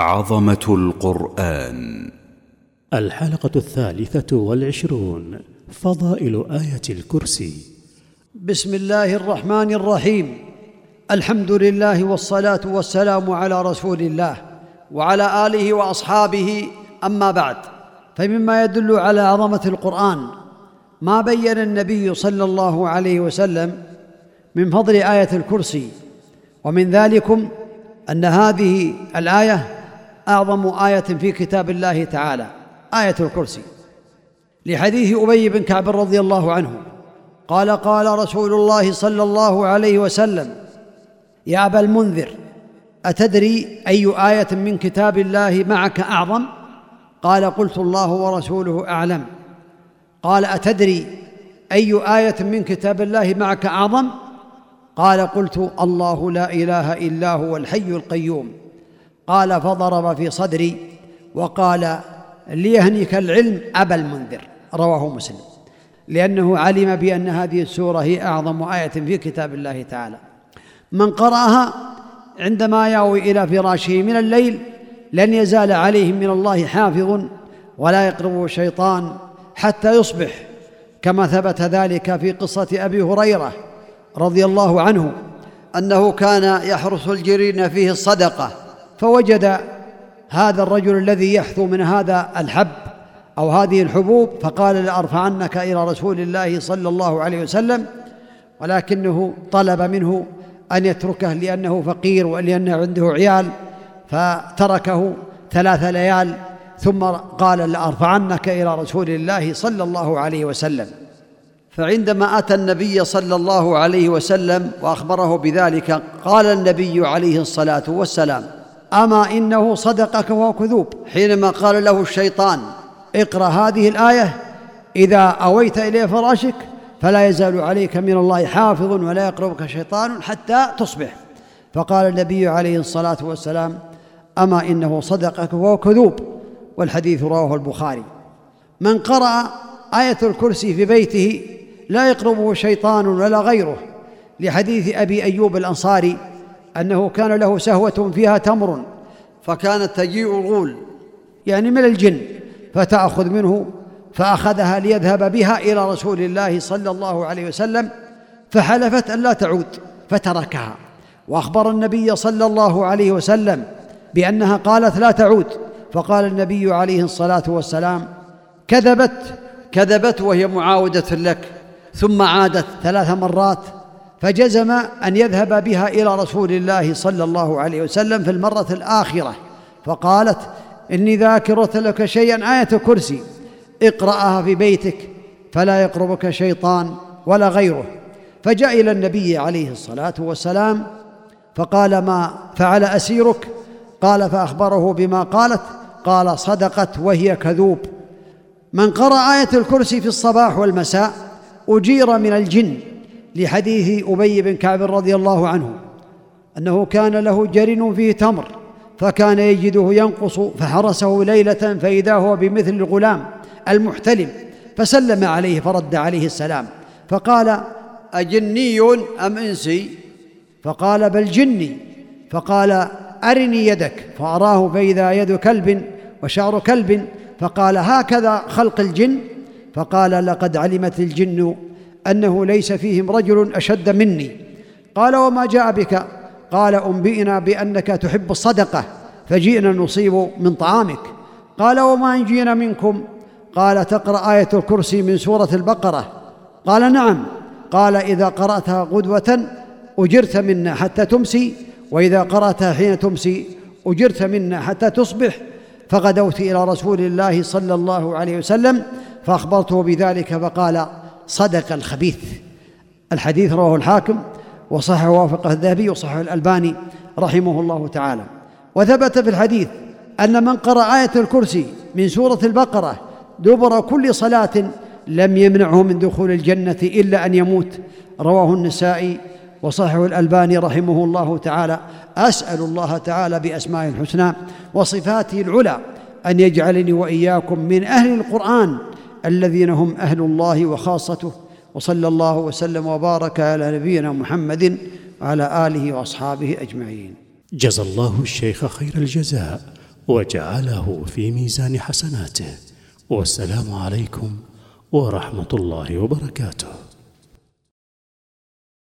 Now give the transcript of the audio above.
عظمة القرآن. الحلقة الثالثة والعشرون فضائل آية الكرسي. بسم الله الرحمن الرحيم. الحمد لله والصلاة والسلام على رسول الله وعلى آله وأصحابه. أما بعد فمما يدل على عظمة القرآن ما بين النبي صلى الله عليه وسلم من فضل آية الكرسي ومن ذلكم أن هذه الآية أعظم آية في كتاب الله تعالى آية الكرسي. لحديث أبي بن كعب رضي الله عنه قال قال رسول الله صلى الله عليه وسلم يا أبا المنذر أتدري أي آية من كتاب الله معك اعظم قال قلت الله ورسوله أعلم. قال أتدري أي آية من كتاب الله معك اعظم قال قلت الله لا إله إلا هو الحي القيوم. قال فضرب في صدري وقال ليهنك العلم أبا المنذر رواه مسلم. لأنه علم بأن هذه السورة هي أعظم آية في كتاب الله تعالى. من قرأها عندما يأوي إلى فراشه من الليل لن يزال عليهم من الله حافظ ولا يقربه شيطان حتى يصبح كما ثبت ذلك في قصة أبي هريرة رضي الله عنه أنه كان يحرس الجرين فيه الصدقة. فوجد هذا الرجل الذي يحثو من هذا الحب أو هذه الحبوب فقال لأرفعنك إلى رسول الله صلى الله عليه وسلم ولكنه طلب منه أن يتركه لأنه فقير ولأنه عنده عيال فتركه ثلاث ليال ثم قال لأرفعنك إلى رسول الله صلى الله عليه وسلم. فعندما أتى النبي صلى الله عليه وسلم وأخبره بذلك قال النبي عليه الصلاة والسلام أما إنه صدقك وهو كذوب حينما قال له الشيطان اقرأ هذه الآية إذا أويت إلى فراشك فلا يزال عليك من الله حافظ ولا يقربك شيطان حتى تصبح. فقال النبي عليه الصلاة والسلام أما إنه صدقك وهو كذوب والحديث رواه البخاري. من قرأ آية الكرسي في بيته لا يقربه شيطان ولا غيره. لحديث أبي أيوب الأنصاري أنه كان له سهوة فيها تمر. فكانت تجيء الغول. يعني من الجن. فتأخذ منه فأخذها ليذهب بها إلى رسول الله صلى الله عليه وسلم فحلفت أن لا تعود فتركها. وأخبر النبي صلى الله عليه وسلم بأنها قالت لا تعود. فقال النبي عليه الصلاة والسلام كذبت. كذبت وهي معاودة لك. ثم عادت ثلاث مرات فجزم أن يذهب بها إلى رسول الله صلى الله عليه وسلم في المرة الآخرة فقالت إني ذاكره لك شيئا آية كرسي. اقرأها في بيتك فلا يقربك شيطان ولا غيره. فجاء إلى النبي عليه الصلاة والسلام فقال ما فعل أسيرك؟ قال فأخبره بما قالت. قال صدقت وهي كذوب. من قرأ آية الكرسي في الصباح والمساء أجير من الجن. لحديث أبي بن كعب رضي الله عنه أنه كان له جرن فيه تمر فكان يجده ينقص فحرسه ليلة فإذا هو بمثل الغلام المحتلم فسلم عليه فرد عليه السلام فقال أجني أم إنسي؟ فقال بل جني. فقال أرني يدك. فأراه فإذا يد كلب وشعر كلب فقال هكذا خلق الجن؟ فقال لقد علمت الجن أنه ليس فيهم رجل أشد مني. قال وما جاء بك؟ قال أنبئنا بأنك تحب الصدقة فجئنا نصيب من طعامك. قال وما إن جئنا منكم؟ قال تقرأ آية الكرسي من سورة البقرة. قال نعم. قال إذا قرأتها غدوة أجرت منا حتى تمسي وإذا قرأتها حين تمسي أجرت منا حتى تصبح. فغدوت إلى رسول الله صلى الله عليه وسلم فأخبرته بذلك فقال صدق الخبيث. الحديث رواه الحاكم وصحح وافقه الذهبي وصحح الألباني رحمه الله تعالى. وثبت في الحديث أن من قرأ آية الكرسي من سورة البقرة دبر كل صلاة لم يمنعه من دخول الجنة إلا أن يموت. رواه النسائي وصححه الألباني رحمه الله تعالى. أسأل الله تعالى بأسمائه الحسنى وصفاته العلى أن يجعلني وإياكم من أهل القرآن الذين هم أهل الله وخاصته وصلى الله وسلم وبارك على نبينا محمد وعلى آله وأصحابه أجمعين. جزى الله الشيخ خير الجزاء وجعله في ميزان حسناته. والسلام عليكم ورحمة الله وبركاته.